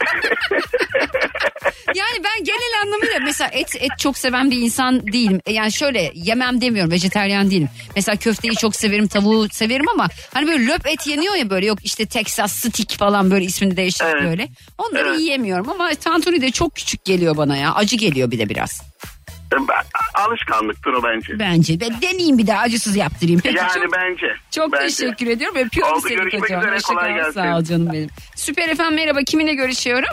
yani ben genel anlamıyla mesela et et çok seven bir insan değilim. E, Yani şöyle yemem demiyorum vejeteryan değilim. Mesela köfteyi çok severim tavuğu severim ama hani böyle löp et yeniyor ya böyle yok işte Texas stick falan böyle ismini değiştirip Evet. böyle. Onları Evet. yiyemiyorum ama tantuni de çok küçük geliyor bana ya. Acı geliyor bir de biraz. Ben- Alışkanlıktır o bence. Bence. Ben deneyeyim bir daha acısız yaptırayım. Peki yani çok, bence. çok bence. teşekkür ediyorum. Öpüyorum Oldu, seni görüşmek kocaman. üzere, kolay gelsin. Sağ ol canım benim. Süper efendim merhaba. Kiminle görüşüyorum?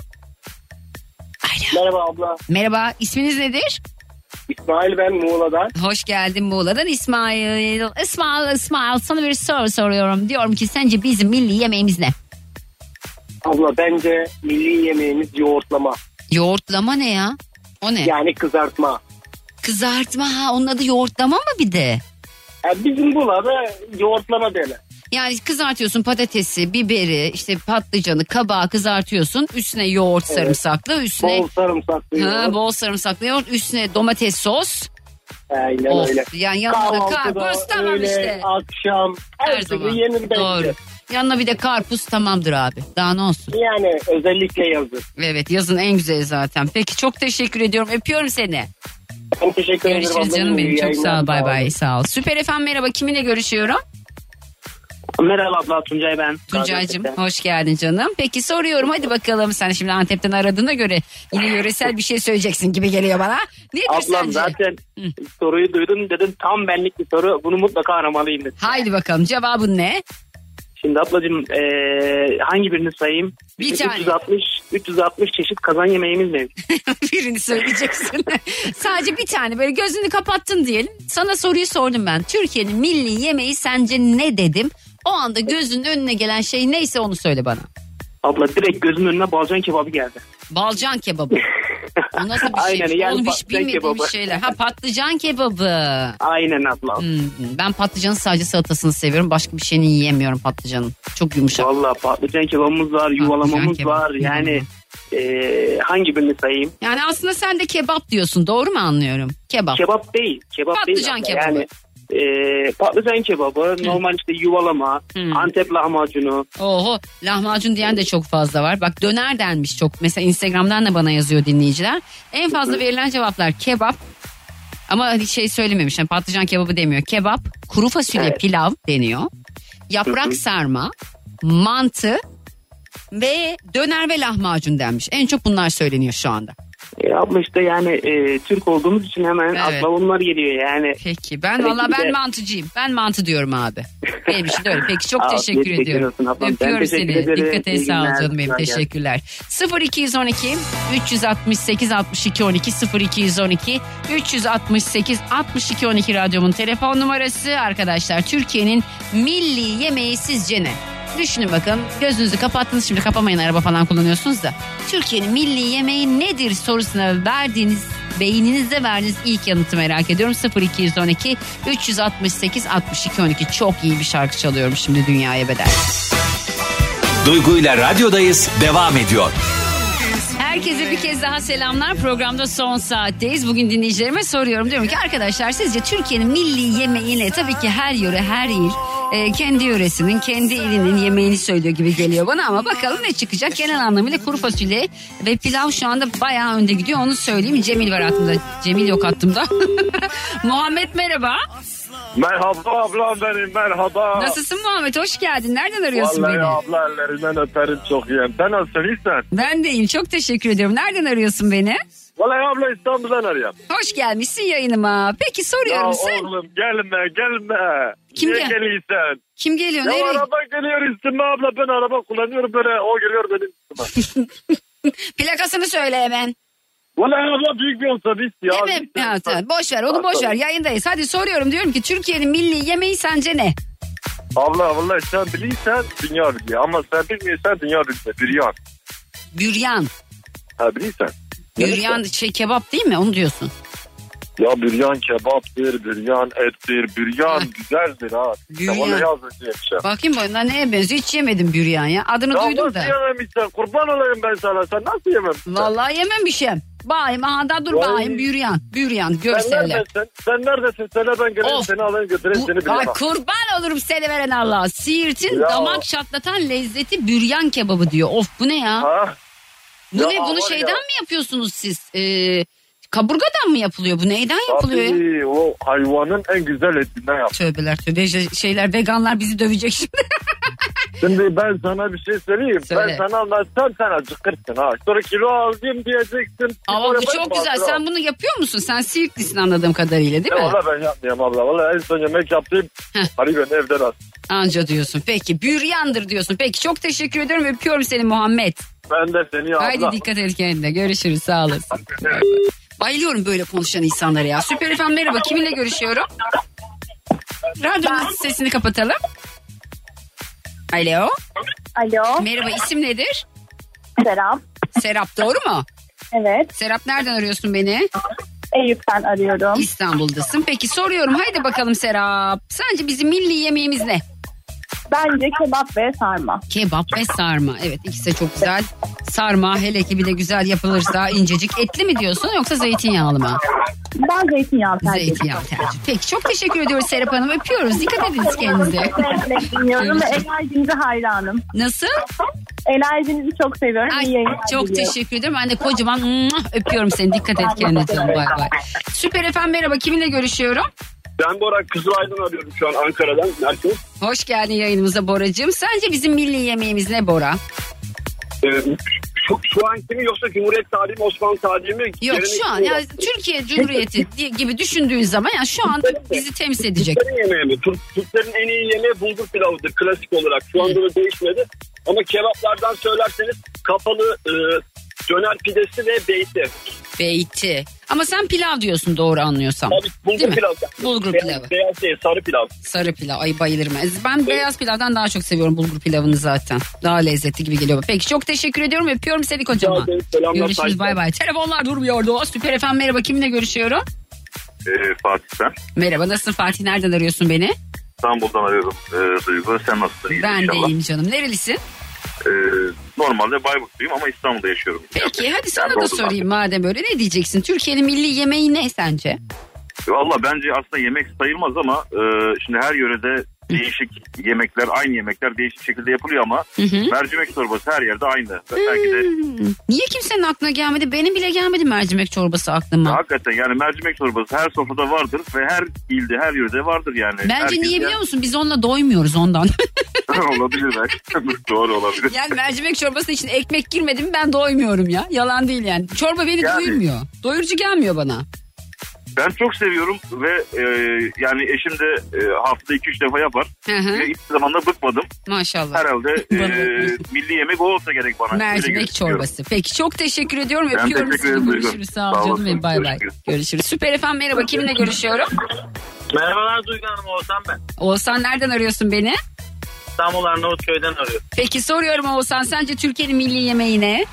Merhaba abla. Merhaba. isminiz nedir? İsmail ben Muğla'dan. Hoş geldin Muğla'dan İsmail. İsmail, İsmail sana bir soru soruyorum. Diyorum ki sence bizim milli yemeğimiz ne? Abla bence milli yemeğimiz yoğurtlama. Yoğurtlama ne ya? O ne? Yani kızartma. Kızartma ha onun adı yoğurtlama mı bir de? Yani bizim burada yoğurtlama derler. Yani kızartıyorsun patatesi, biberi, işte patlıcanı, kabağı kızartıyorsun. Üstüne yoğurt Evet. sarımsaklı, üstüne Bol sarımsaklı ha, yoğurt. bol sarımsaklı yoğurt, üstüne domates sos. Aynen Of, öyle. yani yanına karpuz tamam öğle, işte. akşam her, Her zaman. yenir bence. Doğru. Yanına bir de karpuz tamamdır abi. Daha ne olsun? Yani özellikle yazın. Evet yazın en güzeli zaten. Peki çok teşekkür ediyorum. Öpüyorum seni. Ben teşekkür ederim. Görüşürüz canım benim. İyi Çok sağ ol. Bay bay. Sağ ol. Süper efendim merhaba. Kiminle görüşüyorum? Merhaba abla Tuncay ben. Gaziantep'ten. hoş geldin canım. Peki soruyorum hadi bakalım. Sen şimdi Antep'ten aradığına göre yine yöresel bir şey söyleyeceksin gibi geliyor bana. Nedir Ablam sence? zaten soruyu duydum dedim tam benlik bir soru bunu mutlaka aramalıyım dedim. Haydi bakalım cevabın ne? Şimdi ablacığım eee, hangi birini sayayım? Bir Bizim tane. 360, 360 çeşit kazan yemeğimiz mevcut. Birini söyleyeceksin. Sadece bir tane böyle gözünü kapattın diyelim. Sana soruyu sordum ben. Türkiye'nin milli yemeği sence ne dedim? O anda gözünün önüne gelen şey neyse onu söyle bana. Abla direkt gözümün önüne balcan kebabı geldi. Balcan kebabı. O nasıl bir şey? Aynen, yani Oğlum hiç bilmediğim kebabı. şeyler. Ha patlıcan kebabı. Aynen abla. Hmm, ben patlıcanın sadece salatasını seviyorum. Başka bir şeyini yiyemiyorum patlıcanın. Çok yumuşak. Valla patlıcan kebabımız var, yuvalamamız kebap. var. Yani eee, hangi birini sayayım? Yani aslında sen de kebap diyorsun. Doğru mu anlıyorum? Kebap. Kebap değil. Kebap Patlıcan değil. abla. kebabı. Yani eee, patlıcan kebabı, normal işte yuvalama, Antep lahmacunu. Oho lahmacun diyen de çok fazla var. Bak döner denmiş çok. Mesela Instagram'dan da bana yazıyor dinleyiciler. En fazla verilen cevaplar kebap. Ama hani şey söylememiş. Yani patlıcan kebabı demiyor. Kebap, kuru fasulye Evet. pilav deniyor. Yaprak sarma, mantı ve döner ve lahmacun denmiş. En çok bunlar söyleniyor şu anda. E, abla işte yani eee, Türk olduğumuz için hemen Evet. akla onlar geliyor yani. Peki ben Peki, valla ben de- mantıcıyım. Ben mantı diyorum abi. Benim için de öyle. Peki çok Afiyet teşekkür şeker ediyorum. olsun ablam. Öpüyorum teşekkür seni. ederim. Dikkat et sağ ol canım benim. Teşekkürler. 0212 368 62 12 0212 368 62 12 radyomun telefon numarası arkadaşlar. Türkiye'nin milli yemeği sizce ne? Düşünün bakın gözünüzü kapattınız şimdi kapamayın araba falan kullanıyorsunuz da. Türkiye'nin milli yemeği nedir sorusuna verdiğiniz beyninizde verdiğiniz ilk yanıtı merak ediyorum. 0212 368 62 12 çok iyi bir şarkı çalıyorum şimdi dünyaya bedel. Duygu ile radyodayız devam ediyor. Herkese bir kez daha selamlar. Programda son saatteyiz. Bugün dinleyicilerime soruyorum. Diyorum ki arkadaşlar sizce Türkiye'nin milli yemeği ne? Tabii ki her yöre, her il e, kendi yöresinin, kendi ilinin yemeğini söylüyor gibi geliyor bana ama bakalım ne çıkacak. Genel anlamıyla kuru fasulye ve pilav şu anda bayağı önde gidiyor. Onu söyleyeyim. Cemil var aklımda. Cemil yok hattımda. Muhammed merhaba. Merhaba ablam benim merhaba. Nasılsın Muhammed? Hoş geldin. Nereden arıyorsun Vallahi beni? abla ellerinden öperim çok iyiyim. Sen nasılsın iyisin? Ben de iyiyim. Çok teşekkür ediyorum. Nereden arıyorsun beni? Vallahi abla İstanbul'dan arıyorum. Hoş gelmişsin yayınıma. Peki soruyorum Ya sen. oğlum gelme gelme. Kim Niye gel- geliyorsun? Kim geliyor? Ya Nereye? araba geliyor üstüme abla ben araba kullanıyorum böyle o geliyor benim üstüme. Plakasını söyle hemen. Vallahi abla büyük bir otobüs ya. Değil mi? Ya, tamam. boş ver onu boş ver yayındayız. Hadi soruyorum diyorum ki Türkiye'nin milli yemeği sence ne? Abla vallahi sen bilirsen dünya biliyor ama sen bilmiyorsan dünya bilmiyor. Büryan. Büryan. Ha bilirsen. Büryan şey kebap değil mi? Onu diyorsun. Ya büryan kebaptır, büryan ettir, büryan güzeldir ha. Büryan. Ya az önce yemişim. Bakayım bu bunlar neye benziyor? Hiç yemedim büryan ya. Adını Ya duydum nasıl da. yememişsin? Kurban olayım ben sana. Sen nasıl yememişsin? Vallahi yememişim. Bayım aha da dur Vay. bayım büryan. Büryan Sen görseller. neredesin? Sen neredesin? Söyle ben geleyim Of. seni alayım götüreyim seni bir Ay yana. kurban olurum seni veren Allah. Siirt'in Ya. damak çatlatan lezzeti büryan kebabı diyor. Of bu ne ya? Ha? Bu Ya ne? Bunu şeyden ya. mi yapıyorsunuz siz? Ee, kaburgadan mı yapılıyor? Bu neyden yapılıyor ya? Tabii o hayvanın en güzel etinden yap. Tövbeler tövbe Şey- şeyler veganlar bizi dövecek şimdi. Şimdi ben sana bir şey söyleyeyim. Söyle. Ben sana anlatsam sen acıkırsın ha. Sonra kilo aldım diyeceksin. Ama bu çok güzel. mı? Sen bunu yapıyor musun? Sen Siirtlisin anladığım kadarıyla değil mi? Valla ben yapmıyorum abla. Valla en son yemek yaptım. Hadi beni evden al. Anca diyorsun. Peki büryandır diyorsun. Peki çok teşekkür ediyorum. Öpüyorum seni Muhammed. Ben de seni abla. Haydi dikkat et kendine. Görüşürüz. Sağ olasın. Bayılıyorum böyle konuşan insanlara ya. Süper efendim merhaba. Kiminle görüşüyorum? Radyonun sesini kapatalım. Alo. Alo. Merhaba isim nedir? Serap. Serap doğru mu? Evet. Serap nereden arıyorsun beni? Eyüp'ten arıyorum. İstanbul'dasın. Peki soruyorum. Haydi bakalım Serap. Sence bizim milli yemeğimiz ne? Bence kebap ve sarma. Kebap ve sarma. Evet ikisi de çok güzel. Sarma hele ki bir de güzel yapılırsa incecik. Etli mi diyorsun yoksa zeytinyağlı mı? Ben zeytinyağı tercih ediyorum. Zeytinyağı tercih. Peki çok teşekkür ediyoruz Serap Hanım. Öpüyoruz. Dikkat ediniz kendinize. Sevgiyle dinliyorum ve enerjinize hayranım. Nasıl? Enerjinizi çok seviyorum. Ay, İyi çok diliyorum. teşekkür ederim. Ben de kocaman öpüyorum seni. Dikkat et kendine. Bay bay. Süper efendim merhaba. Kiminle görüşüyorum? Ben Bora Kızılay'dan arıyorum şu an Ankara'dan. Merkez. Hoş geldin yayınımıza Boracığım. Sence bizim milli yemeğimiz ne Bora? Ee, şu, şu anki mi yoksa Cumhuriyet tarihi mi Osmanlı tarihi mi? Yok şu an mi? ya Türkiye Cumhuriyeti diye- gibi düşündüğün zaman ya şu an bizi temsil edecek. Türklerin yemeği mi? Türk, Türklerin en iyi yemeği bulgur pilavıdır klasik olarak. Şu anda da değişmedi. Ama kebaplardan söylerseniz kapalı e, döner pidesi ve beyti. Beyti. Ama sen pilav diyorsun doğru anlıyorsam. Tabii bulgur Değil mi? pilav. Bulgur Beyaz- pilavı. Beyaz değil sarı pilav. Sarı pilav. Ay bayılırım. Ben beyaz pilavdan daha çok seviyorum bulgur pilavını zaten. Daha lezzetli gibi geliyor. Peki çok teşekkür ediyorum. Öpüyorum seni kocaman. Görüşürüz bay bay. Telefonlar durmuyordu. Süper efendim merhaba. Kiminle görüşüyorum? Ee, Fatih ben. Merhaba nasılsın Fatih? Nereden arıyorsun beni? İstanbul'dan arıyorum ee, Duygu. Sen nasılsın? İyi ben de inşallah. iyiyim canım. Nerelisin? Ee, normalde Bayburtluyum ama İstanbul'da yaşıyorum. Peki hadi sana Yani da sorayım madem öyle. Ne diyeceksin? Türkiye'nin milli yemeği ne sence? Valla bence aslında yemek sayılmaz ama e, şimdi her yörede değişik yemekler, aynı yemekler değişik şekilde yapılıyor ama Hı hı. mercimek çorbası her yerde aynı. Belki de Hmm. Niye kimsenin aklına gelmedi? Benim bile gelmedi mercimek çorbası aklıma. hakikaten yani mercimek çorbası her sofrada vardır ve her ilde, her yörede vardır yani. Bence Herkes niye biliyor musun? Biz onunla doymuyoruz ondan. olabilir belki. Doğru olabilir. yani mercimek çorbasının içine ekmek girmedi mi ben doymuyorum ya. Yalan değil yani. Çorba beni Yani- doyurmuyor. Doyurucu gelmiyor bana. Ben çok seviyorum ve e, yani eşim de e, haftada 2-3 defa yapar. Hı hı. Ve hiçbir zaman da bıkmadım. Maşallah. Herhalde e, milli yemek o olsa gerek bana. Mercimek çorbası. Peki çok teşekkür ediyorum. Ben Öpüyorum teşekkür ederim. Görüşürüz. Sağ ol Sağ canım bay bay. Görüşürüz. Görüşürüz. Süper efendim merhaba. Kiminle görüşüyorum? Merhabalar Duygu Hanım Oğuzhan ben. Oğuzhan nereden arıyorsun beni? İstanbul Arnavutköy'den arıyorum. Peki soruyorum Oğuzhan. Sence Türkiye'nin milli yemeği ne?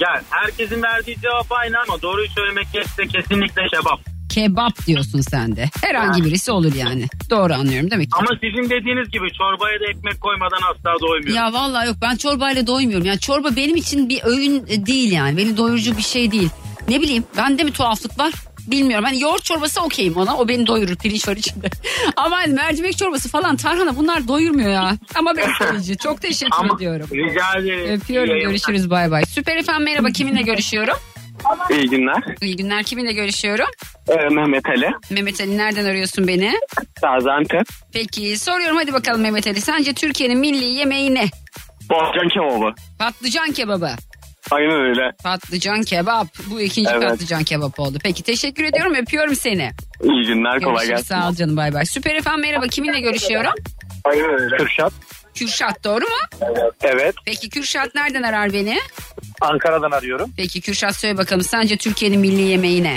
Yani herkesin verdiği cevap aynı ama doğruyu söylemek gerekirse kesinlikle şebap. Kebap diyorsun sen de. Herhangi birisi olur yani. Doğru anlıyorum değil mi? Ama sizin dediğiniz gibi çorbaya da ekmek koymadan asla doymuyor. Ya vallahi yok ben çorbayla doymuyorum. Yani çorba benim için bir öğün değil yani. Beni doyurucu bir şey değil. Ne bileyim bende mi tuhaflık var? Bilmiyorum. Hani yoğurt çorbası okeyim ona. O beni doyurur. Pirinç var içinde. Ama hani mercimek çorbası falan tarhana bunlar doyurmuyor ya. Ama besleyici. Çok teşekkür Ama ediyorum. rica ederim. Öpüyorum. Görüşürüz. Bay bay. Süper efendim merhaba. Kiminle görüşüyorum? İyi günler. İyi günler. Kiminle görüşüyorum? Mehmet Ali. Mehmet Ali nereden arıyorsun beni? Gaziantep. Peki soruyorum hadi bakalım Mehmet Ali. Sence Türkiye'nin milli yemeği ne? Patlıcan kebabı. Patlıcan kebabı. Aynen öyle. Patlıcan kebap. Bu ikinci Evet. patlıcan kebap oldu. Peki teşekkür ediyorum öpüyorum seni. İyi günler kolay Görüşürüz gelsin. sağ ol canım bay bay. Süper efendim merhaba kiminle görüşüyorum? Aynen öyle. Kürşat. Kürşat doğru mu? Evet. Peki Kürşat nereden arar beni? Ankara'dan arıyorum. Peki Kürşat söyle bakalım sence Türkiye'nin milli yemeği ne?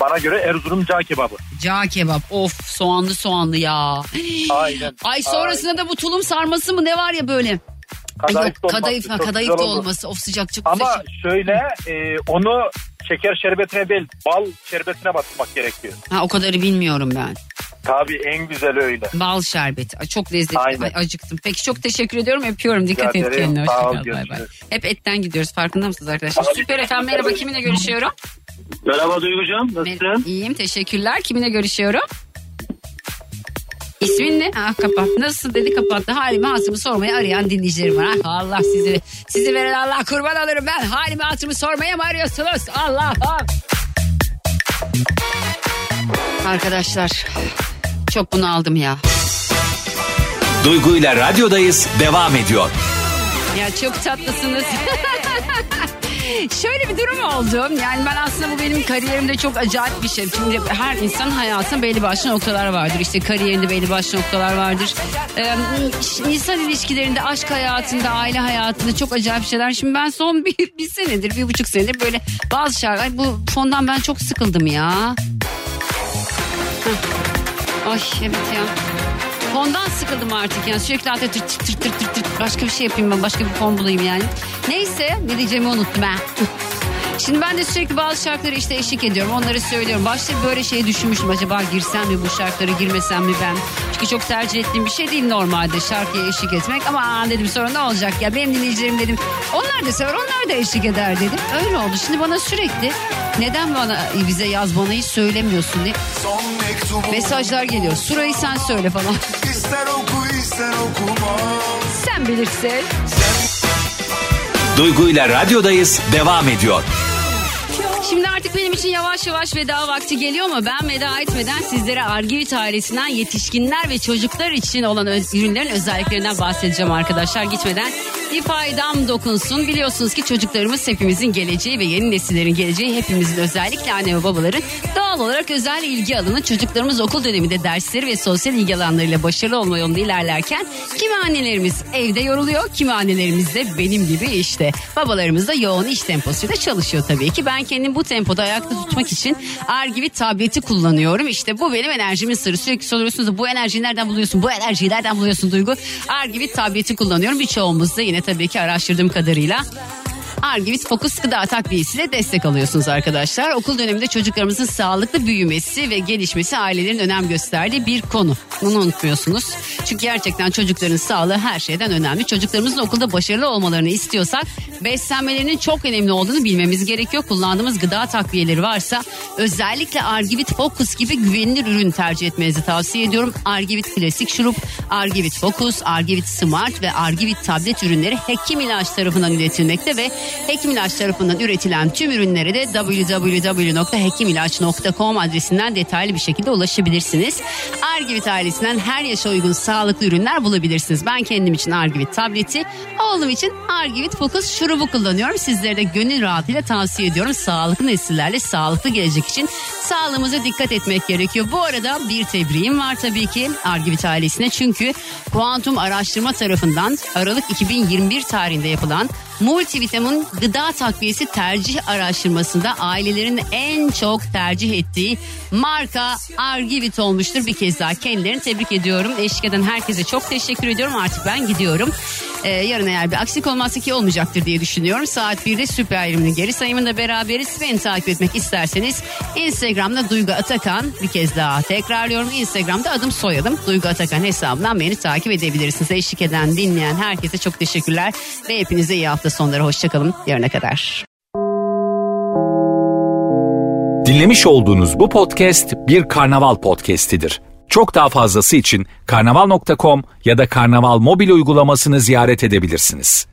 Bana göre Erzurum cağ kebabı. Cağ kebap of soğanlı soğanlı ya. Aynen. Ay sonrasında da bu tulum sarması mı ne var ya böyle. Ay yok Kadayıf kadayıf, ha, kadayıf güzel da olması of sıcak çok Ama sıcak. şöyle e, onu şeker şerbetine değil bal şerbetine batırmak gerekiyor. Ha o kadarı bilmiyorum ben. Tabii en güzel öyle. Bal şerbeti. Ay, çok lezzetli. Aynen. Ay, acıktım. Peki çok teşekkür ediyorum. Öpüyorum. Dikkat Rica et ederim. kendine. Sağ ol, Hoşçakal. Bay bay. görüşürüz. Hep etten gidiyoruz. Farkında mısınız arkadaşlar? Süper efendim. Merhaba. Kiminle görüşüyorum? Merhaba Duygucuğum. Nasılsın? İyiyim. Teşekkürler. Kiminle görüşüyorum? İsmin ne? Ah kapat. Nasılsın dedi kapattı. Halimi hatırımı sormaya arayan dinleyicilerim var. Ah, Allah sizi sizi veren Allah kurban alırım ben. Halimi hatırımı sormaya mı arıyorsunuz? Allah'ım. Arkadaşlar çok bunu aldım ya. Duygu ile radyodayız devam ediyor. Ya çok tatlısınız. Şöyle bir durum oldu. Yani ben aslında bu benim kariyerimde çok acayip bir şey. Şimdi her insan hayatında belli başlı noktalar vardır. İşte kariyerinde belli başlı noktalar vardır. Ee, insan ilişkilerinde, aşk hayatında, aile hayatında çok acayip şeyler. Şimdi ben son bir, bir senedir, bir buçuk senedir böyle bazı şarkılar... Bu fondan ben çok sıkıldım ya. Heh. Ay evet ya. Fondan sıkıldım artık yani sürekli altı tır tır tır tır tır tır. başka bir şey yapayım ben başka bir fon bulayım yani. Neyse ne diyeceğimi unuttum ha. Şimdi ben de sürekli bazı şarkıları işte eşlik ediyorum. Onları söylüyorum. Başta böyle şey düşünmüştüm. Acaba girsem mi bu şarkılara girmesem mi ben? Çünkü çok tercih ettiğim bir şey değil normalde şarkıya eşlik etmek. Ama aa dedim sonra ne olacak ya? Benim dinleyicilerim dedim. Onlar da sever onlar da eşlik eder dedim. Öyle oldu. Şimdi bana sürekli neden bana bize yaz bana hiç söylemiyorsun diye mesajlar geliyor. Surayı sen söyle falan. İster oku ister okuma. Sen bilirsin. Duygu ile radyodayız devam ediyor. Şimdi artık benim için yavaş yavaş veda vakti geliyor ama ben veda etmeden sizlere Argivit ailesinden yetişkinler ve çocuklar için olan öz- ürünlerin özelliklerinden bahsedeceğim arkadaşlar. Gitmeden bir faydam dokunsun. Biliyorsunuz ki çocuklarımız hepimizin geleceği ve yeni nesillerin geleceği hepimizin özellikle anne ve babaların doğal olarak özel ilgi alanı. Çocuklarımız okul döneminde dersleri ve sosyal ilgi alanlarıyla başarılı olma yolunda ilerlerken kimi annelerimiz evde yoruluyor, kimi annelerimiz de benim gibi işte. Babalarımız da yoğun iş temposuyla çalışıyor tabii ki. Ben kendimi bu tempoda ayakta tutmak için Argivit tableti kullanıyorum. İşte bu benim enerjimin sırrı. Sürekli soruyorsunuz bu enerjiyi nereden buluyorsun? Bu enerjiyi nereden buluyorsun Duygu? Argivit tableti kullanıyorum. Birçoğumuz da yine tabii ki araştırdığım kadarıyla Argivit Fokus Gıda Takviyesi'yle destek alıyorsunuz arkadaşlar. Okul döneminde çocuklarımızın sağlıklı büyümesi ve gelişmesi ailelerin önem gösterdiği bir konu. Bunu unutmuyorsunuz. Çünkü gerçekten çocukların sağlığı her şeyden önemli. Çocuklarımızın okulda başarılı olmalarını istiyorsak beslenmelerinin çok önemli olduğunu bilmemiz gerekiyor. Kullandığımız gıda takviyeleri varsa özellikle Argivit Focus gibi güvenilir ürün tercih etmenizi tavsiye ediyorum. Argivit Klasik Şurup, Argivit Focus, Argivit Smart ve Argivit tablet ürünleri Hekim İlaç tarafından üretilmekte ve Hekim İlaç tarafından üretilen tüm ürünlere de www.hekimilaç.com adresinden detaylı bir şekilde ulaşabilirsiniz. Argivit ailesinden her yaşa uygun sağlıklı ürünler bulabilirsiniz. Ben kendim için Argivit tableti, oğlum için Argivit Focus şurubu kullanıyorum. Sizlere de gönül rahatıyla tavsiye ediyorum. Sağlıklı nesillerle sağlıklı gelecek için sağlığımıza dikkat etmek gerekiyor. Bu arada bir tebriğim var tabii ki Argivit ailesine. Çünkü Kuantum Araştırma tarafından Aralık 2021 tarihinde yapılan multivitamin gıda takviyesi tercih araştırmasında ailelerin en çok tercih ettiği marka Argivit olmuştur. Bir kez daha kendilerini tebrik ediyorum. Eşlik eden herkese çok teşekkür ediyorum. Artık ben gidiyorum. Ee, yarın eğer bir aksilik olmazsa ki olmayacaktır diye düşünüyorum. Saat 1'de süper ayrımının geri sayımında beraberiz. Beni takip etmek isterseniz Instagram'da Duygu Atakan bir kez daha tekrarlıyorum. Instagram'da adım soyadım Duygu Atakan hesabından beni takip edebilirsiniz. Eşlik eden dinleyen herkese çok teşekkürler ve hepinize iyi hafta sonları. Hoşçakalın. Yarına kadar. Dinlemiş olduğunuz bu podcast bir karnaval podcastidir. Çok daha fazlası için karnaval.com ya da karnaval mobil uygulamasını ziyaret edebilirsiniz.